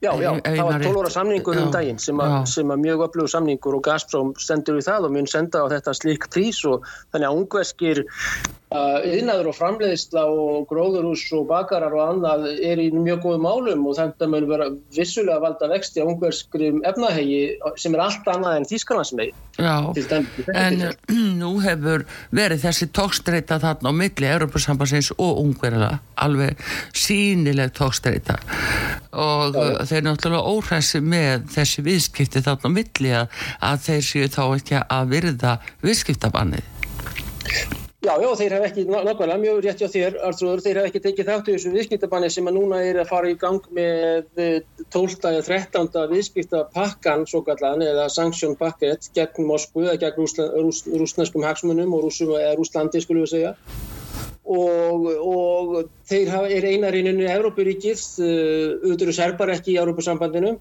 Já, já, það var 12 óra samningur um daginn sem að, sem að mjög öflugur samningur og Gazprom stendur við það og mun senda á þetta slik prís og þannig að ungveskir yðnaður og framleiðsla og gróðurhús og bakarar og annað er í mjög góðu málum og þetta mun vera vissulega valda vexti á ungverskrim efnahegi sem er allt annað en Þískarlandsmegi. Já, en nú hefur verið þessi tókstreita þarna á milli Europasambansins og ungverðala alveg sínileg tókstreita og Já. Þeir náttúrulega óhræsi með þessi viðskipti þarna á milli að, að þeir séu þá ekki að virða viðskiptabannið. Já, já, þeir hef ekki, nákvæmlega, mjög rétti á þér, Artrúður, þeir hef ekki tekið þáttu þessu viðskiptabanni sem að núna er að fara í gang með 12. eða 13. viðskiptapakkan, svo kallan, eða sanksjón pakket gegn Moskvu eða gegn rús, rúsneskum hagsmunum og rúsum, eða Rúslandi, skulum við segja. Og, og þeir er einarinninu Európuríkið, auðvitað serbar ekki í Európusambandinu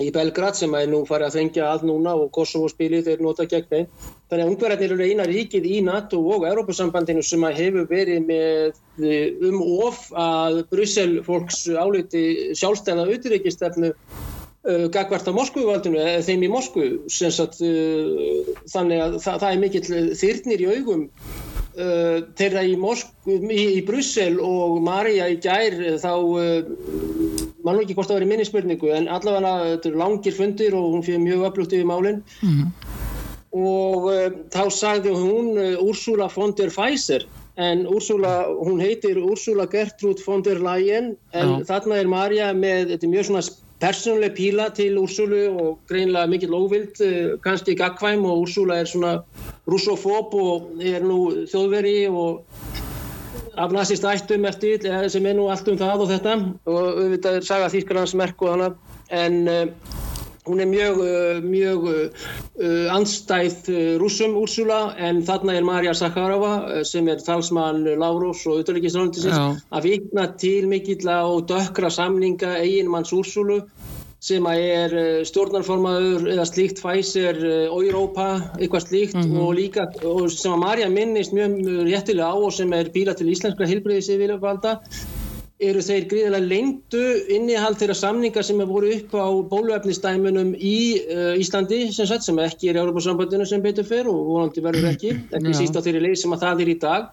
í Belgrad sem er nú farið að þengja allt núna og Kosovo spilið þeir nota gegn þeim. Þannig að ungverðarnir eru eina ríkið í NATO og Európa-sambandinu sem hefur verið með eh, um of að Brussel fólks áliti sjálfstæða auðrikistefnu uh, gagvart á Moskvuvaldinu eða þeim í Moskvu. Sagt, uh, þannig að það, það er mikill þyrnir í augum uh, þeirra í, í, í Brussel og Marja í gær þá mann og ekki hvort það verið minnispurningu en allavega þetta eru langir fundir og hún fyrir mjög öflugt yfir málinn mm og uh, þá sagði hún uh, Ursula von der Pfizer en Ursula, hún heitir Ursula Gertrud von der Leyen en Já. þarna er Marja með, þetta er mjög svona persónuleg píla til Ursulu og greinlega mikill óvild, uh, kannski gagkvæm og Ursula er svona russofób og er nú þjóðveri og af nazist ættum eftir sem er nú allt um það og þetta. Og auðvitað er saga Þýskalands merk og hana en uh, hún er mjög, uh, mjög uh, andstæð rúsum Úrsula en þarna er Marja Sakharova sem er talsmann Láros og auðvitaðleikisröndisins að vikna til mikill á dökra samninga eiginmanns Úrsulu sem er eh, stjórnarformaður eða slíkt Pfizer, eh, Europa, eitthvað slíkt mm -hmm. og líka og sem að Marja minnist mjög réttilega á og sem er bíla til íslenskra hilbriðisíðvilvalda eru þeir gríðilega lengtu innihald þeirra samningar sem hefur voru upp á bóluefnistæmunum í uh, Íslandi sem, sagt, sem ekki er í Európa-sambandinu sem betur fyrr og vonandi verður ekki, ekki síst á þeirri leið sem að það er í dag.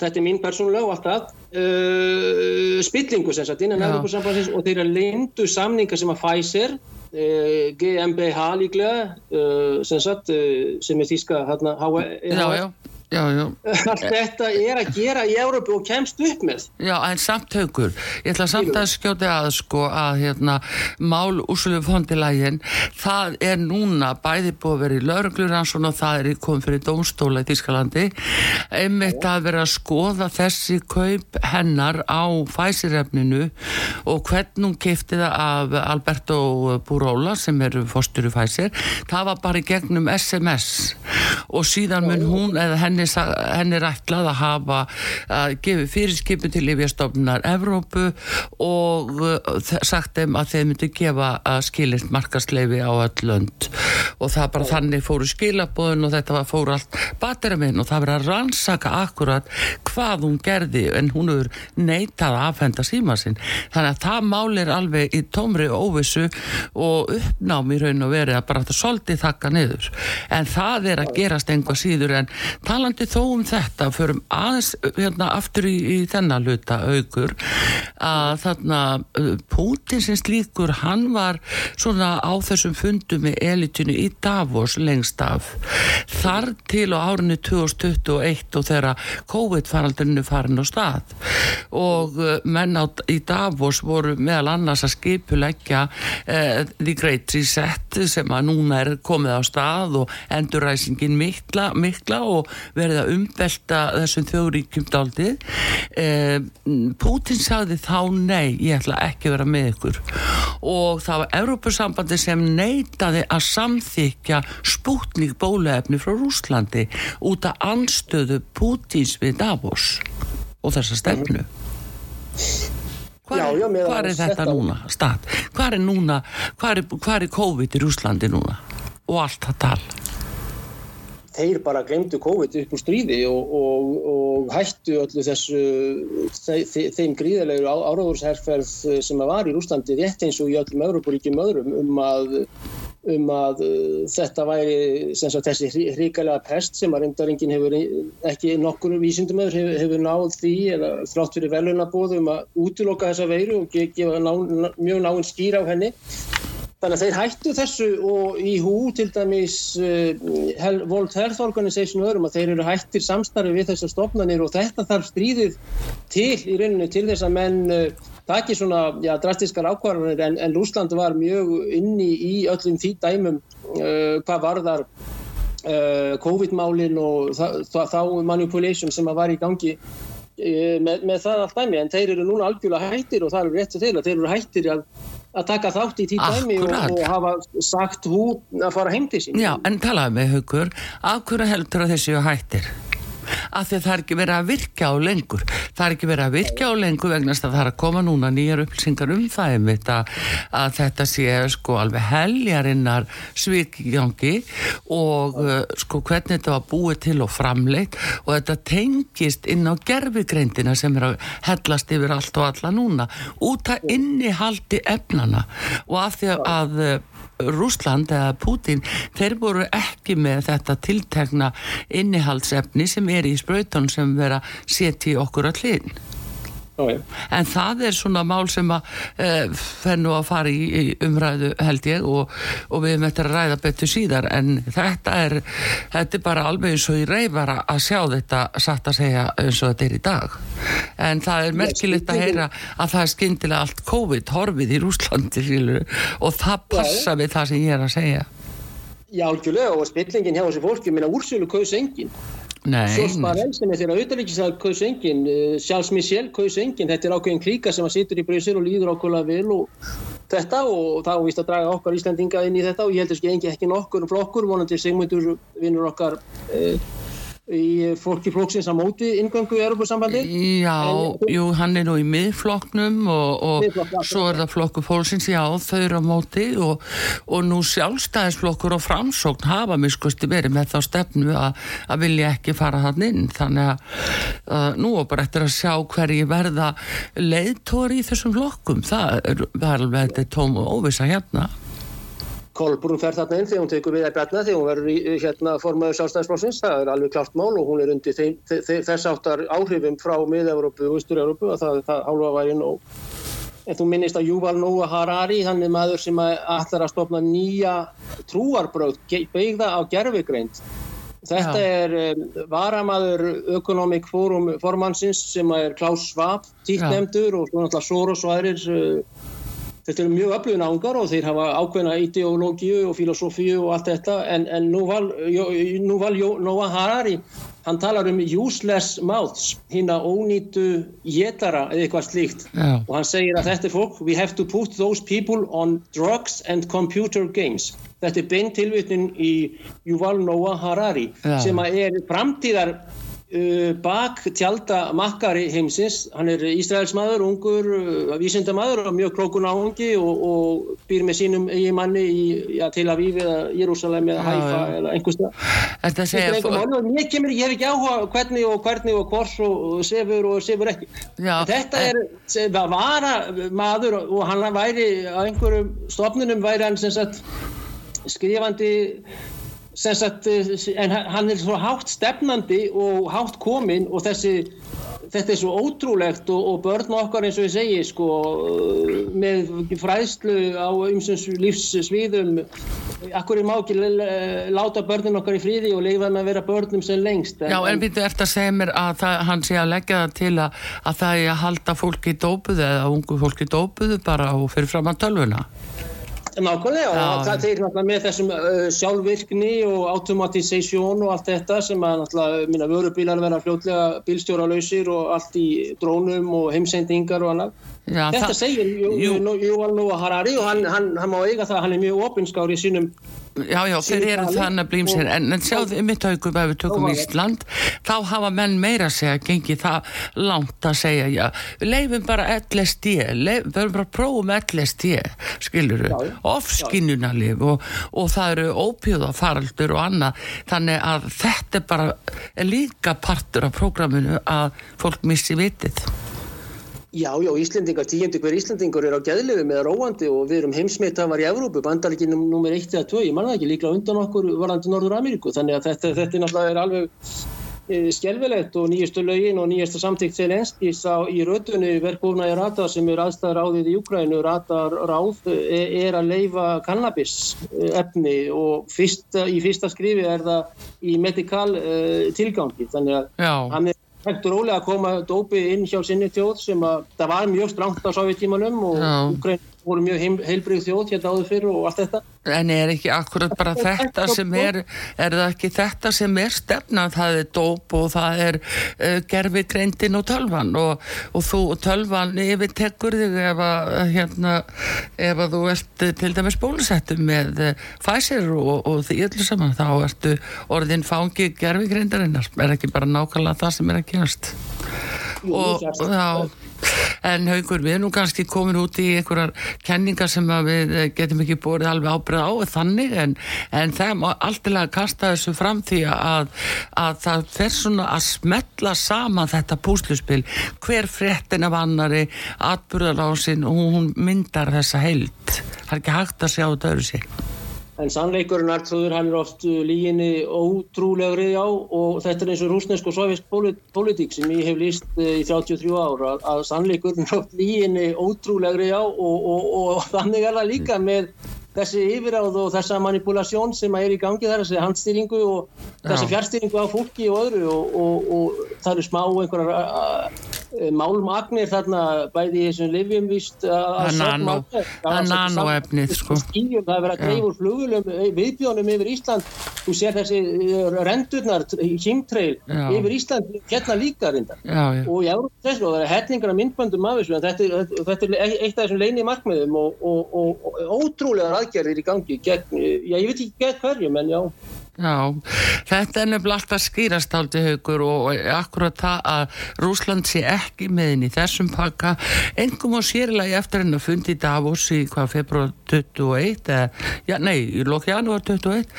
Þetta er mín persónulega og allt það. Uh, spillingu sem sagt innan Európa-sambandsins og þeirra lindu samninga sem að Pfizer uh, GmbH líklega sem sagt sem er þíska hérna HF Já, já. Allt þetta er að gera í Európu og kemst upp með. Já, en samt haugur, ég ætla samt að skjóta að sko að hérna mál úrsölu fondilægin, það er núna bæði búið að vera í laurugluransson og það er komið fyrir dómstóla í Þískalandi, einmitt að vera að skoða þessi kaup hennar á fæsirefninu og hvern hún kefti það af Alberto Burola sem er fórstur í fæsir, það var bara í gegnum SMS og síðan mun hún eða henni henni, henni er ætlað að hafa að gefa fyrirskipin til Lífjastofnunar Evrópu og uh, sagt þeim að þeim myndi gefa að skililt markasleifi á öll lönd. Og það bara þannig fóru skilabóðun og þetta fóru allt bateraminn og það verið að rannsaka akkurat hvað hún gerði en hún hefur neitað að afhenda síma sinn. Þannig að það málir alveg í tómri óvissu og uppnámi í raun og verið að bara þetta soldi þakka niður. En það er að gerast einhvað síður en talan talandi þó um þetta förum aðeins hérna, aftur í, í þennan luta aukur að þarna uh, Putin sem slíkur hann var svona á þessum fundum með elitinu í Davos lengst af. Þar til á árinu 2021 og þegar COVID-faraldurinu farin á stað. Og uh, menn á, í Davos voru meðal annars að skipuleggja uh, The Great Reset sem að núna er komið á stað og enduræsingin mikla, mikla og verið að umvelta þessum þjóðríkjum daldið eh, Putin sagði þá nei, ég ætla ekki að vera með ykkur. Og það var Európusambandi sem neitaði að samþykja spútning bólaefni frá Rúslandi út af anstöðu Putins við Davos og þessa stefnu. Hvað er, hvar er þetta núna stað? Hvað er núna, hvað er, er COVID í Rúslandi núna? Og allt það tal? Þeir bara glemdu COVID upp úr stríði og, og, og hættu öllu þessu þe þeim gríðarlegu áráðursherrferð sem að var í Rúslandi rétt eins og í öllum Európaríkjum öðrum um að, um að uh, þetta væri sagt, þessi hríkalega pest sem að reyndaringin hefur ekki nokkur vísindumöður hefur, hefur náð því eða þrátt fyrir velunabóð um að útiloka þessa veiru og gefa ná, mjög náinn skýr á henni Þannig að þeir hættu þessu og í hú til dæmis uh, World Health Organization og öðrum að þeir eru hættir samstarfi við þessar stofnanir og þetta þarf stríðið til í rauninu til þess að menn uh, taki svona já, drastiskar ákvarðanir en, en Rúsland var mjög inni í öllum því dæmum uh, hvað varðar COVID-málin og þá manipulation sem að var í gangi með, með það allt dæmi. En þeir eru núna algjörlega hættir og það eru rétt til þeirra, þeir eru hættir að að taka þátt í tíðdæmi og, og hafa sagt hú að fara heim til sín. Já, en talaðu með hugur af hverju heldur að þessi hættir? Af því að það er ekki verið að virka á lengur. Það er ekki verið að virka á lengur vegna að það er að koma núna nýjar upplýsingar um það einmitt að, að þetta sé sko alveg heljarinnar svikjangi og uh, sko hvernig þetta var búið til og framleitt og þetta tengist inn á gerfigreindina sem er að hellast yfir allt og alla núna út að innihaldi efnana og af því að Rúsland eða Putin, þeir voru ekki með þetta tiltekna innihaldsefni sem er í spröytun sem vera setja í okkur hlinn. En það er svona mál sem að fer nú að fara í, í umræðu held ég og, og við möttum að ræða betur síðar. En þetta er, þetta er bara alveg eins og í reyfara að sjá þetta satt að segja eins og þetta er í dag. En það er merkilegt að heyra að það er skyndilega allt COVID horfið í Rúslandi og það passa við það sem ég er að segja. Já, algjörlega og spillingin hjá þessu fólki, minna úrsölu kaus enginn. Sjósmarell sem er þeirra auðvitaðlíkislega kaus enginn, uh, Charles Michel kaus enginn, þetta er ákveðin klíka sem að situr í Bryssel og líður ákveðlega vel og þetta og þá vist að draga okkar Íslandinga inn í þetta og ég held að ekki ekki nokkur flokkur, vonandi Sigmundur vinnur okkar eh, í fólki flóksins á móti ingöngu í Europasambandi Já, en, jú, hann er nú í miðflokknum og, og svo er það flokku fólksins, já, þau eru á móti og, og nú sjálfstæðisflokkur og framsókn hafa miskusti verið með þá stefnu að vilja ekki fara hann inn, þannig að uh, nú er bara eftir að sjá hverji verða leiðtóri í þessum flokkum, það er, það er alveg þetta tóm og óvisa hérna Kolbrún fer þarna inn þegar hún tekur við að bjarna þegar hún verður í hérna, formaður sjálfstæðisflóksins, það er alveg klart mál og hún er undir þeim, þess áttar áhrifum frá mið-Európu og Ístur-Európu og það það hálfa væri nóg. En þú minnist að Júval Nóa Harari, hann er maður sem ætlar að stopna nýja trúarbröð beigða á gerfigreind. Þetta Já. er um, varamaður Economic Forum formansins sem er Klaus Schwab, tíknemdur og svo náttúrulega Soros og aðrir uh, Þetta eru mjög öflugin ángar og þeir hafa ákveðna ideológiu og filosófíu og allt þetta en, en nú val, nú val Noah Harari, hann talar um useless mouths, hinn að ónýtu jetara eða eitthvað slíkt yeah. og hann segir að þetta er fólk, we have to put those people on drugs and computer games. Þetta er beint tilvitnin í Yuval Noah Harari yeah. sem er framtíðar bak tjálta makkari heimsins, hann er Ísraelsmaður, ungur, uh, vísindamaður og mjög klókun áhengi og, og býr með sínum eigi manni í ja, Tel Aviv eða Jérúsalem eða Haifa eða einhverstað. Þetta segja... Mér kemur, ég hef ekki áhuga hvernig og hvernig og hvors og sefur og sefur ekki. Já, Þetta er, það vara maður og hann væri á einhverjum stofnunum væri hann sem sagt skrifandi Sagt, en hann er svo hátt stefnandi og hátt kominn og þessi, þetta er svo ótrúlegt og, og börn okkar eins og ég segi sko, með fræðslu á umsins lífssviðum akkur er má ekki láta börnun okkar í fríði og leifa með að vera börnum sem lengst Já en þú ert að segja mér að það, hann sé að leggja það til að, að það er að halda fólki í dópuðu eða ungu fólki í dópuðu bara og fyrir fram að tölvuna Nákvæmlega og það er náttúrulega með þessum uh, sjálfvirkni og automatisation og allt þetta sem að náttúrulega minna vörubílar vera fljótlega bílstjóralausir og allt í drónum og heimsendingar og annað. Já, þetta segir Júval Nóa Harari og hann, hann, hann má eiga það, hann er mjög opinskári í sínum Já, já, þeir eru þannig að blímsir en, en sjáðu yfir tökum ef við tökum Ísland þá hafa menn meira að segja gengið það langt að segja já, við leifum bara LSD við verðum bara að prófum LSD skilur við, ofskinnunalif og, og það eru ópjóðafaraldur og annað, þannig að þetta er bara er líka partur af prógraminu að fólk missi vitið Já, já, Íslendingar, tíundi hver Íslendingur er á gæðlegu með róandi og við erum heimsmeitafar í Evrópu, bandalikinum nummer 1 eða 2, ég manna ekki líklega undan okkur varandi Norður Ameríku, þannig að þetta, þetta er náttúrulega er alveg e, skjálfilegt og nýjastu lögin og nýjastu samtíkt Selenskis á í rötunni verkbúna í Rata sem er aðstæðar áðið í Ukrænu, Rata ráð e, er að leifa kannabis e, efni og fyrsta, í fyrsta skrifi er það í medikal uh, tilgangi, þannig að Já. hann er hægt og rólega að koma dópi inn hjá sinni tjóð sem að það var mjög stránt á sovjetímanum og Ukraín voru mjög heim, heilbrið þjóð hérna áður fyrir og allt þetta. En er ekki akkurat bara þetta sem er, er það ekki þetta sem er stefnað, það er dóp og það er uh, gerfi greindin og tölvan og, og þú tölvan yfir tekur þig ef að, hérna, ef að þú ert til dæmis bólusettu með uh, Pfizer og, og því öllu saman, þá ertu orðin fangi gerfi greindarinnar, er ekki bara nákvæmlega það sem er að gerast. Og þá en haugur við erum kannski komin út í einhverjar kenningar sem við eh, getum ekki búið alveg ábreð á þannig en, en það er alltilega kasta þessu fram því að, að það fer svona að smetla saman þetta púsluspil. Hver fréttin af annari atbúrðalásin og hún myndar þessa heilt það er ekki hægt að sjá þetta öru sig En sannleikurinn Artrúður, hann er oft uh, líginni ótrúlegri á og þetta er eins og rúsnesk og sovjast politík sem ég hef líst uh, í 33 ára að sannleikurinn er oft líginni ótrúlegri á og, og, og, og þannig er það líka með þessi yfiráð og þessa manipulasjón sem er í gangi þar, þessi handstýringu og þessi fjárstýringu á fólki og öðru og það eru smá einhverjar Eh, málmagnir þarna bæði í þessum livjum víst að nanoefnið sko. skýjum, það er verið að greiður flugulum eh, viðbjónum yfir Ísland. Þú sér þessi eh, rendurnar hímtreil yfir Ísland hérna líka reyndar. Og já, þessu og það er hefningar af myndböndum af þessu þetta, þetta er eitt af þessum leini markmiðum og, og, og, og ótrúlegar aðgerðir í gangi gegn, já, ég veit ekki gegn hverjum en já Já, þetta er nefnilega alltaf skýrast áldi haugur og akkurat það að Rúsland sé ekki meðin í þessum pakka, engum á sérlega eftir henn að fundi Davos í hvað februar 21, eða, já, nei, í lók janúar 21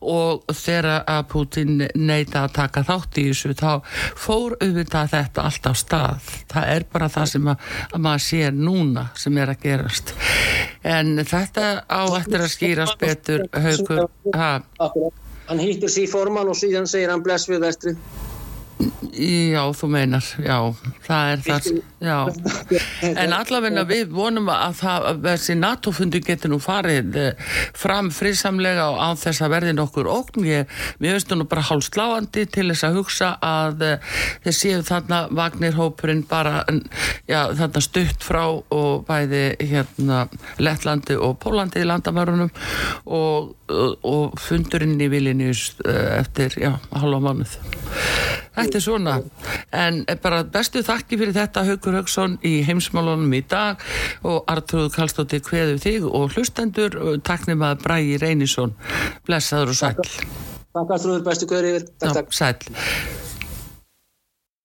og þegar að Putin neita að taka þátt í þessu, þá fór auðvitað þetta alltaf stað. Það er bara það sem að, að maður sér núna sem er að gerast. En þetta á eftir að skýrast betur haugur, ha? Hann hittir sér forman og síðan segir hann bless við vestri Já, þú meinar, já, það er það, já, en allavegna við vonum að það, þessi NATO-fundu getur nú farið eh, fram frisamlega og á þess að verði nokkur okn, ég, mér finnst nú bara hálf sláandi til þess að hugsa að eh, þeir séu þarna Vagnirhópurinn bara, já, þarna stutt frá og bæði hérna Lettlandi og Pólandi í landamærunum og, og, og fundurinn í Vilnius eh, eftir, já, halva mánuð. Þetta er svona, en bara bestu þakki fyrir þetta Haugur Haugsson í heimsmálunum í dag og Artrúð Kallstóttir hveðu þig og hlustendur taknum að Bræi Reynisson. Blessaður og sæl Takk Artrúður, bestu hverju yfir. Takk, takk. Sæl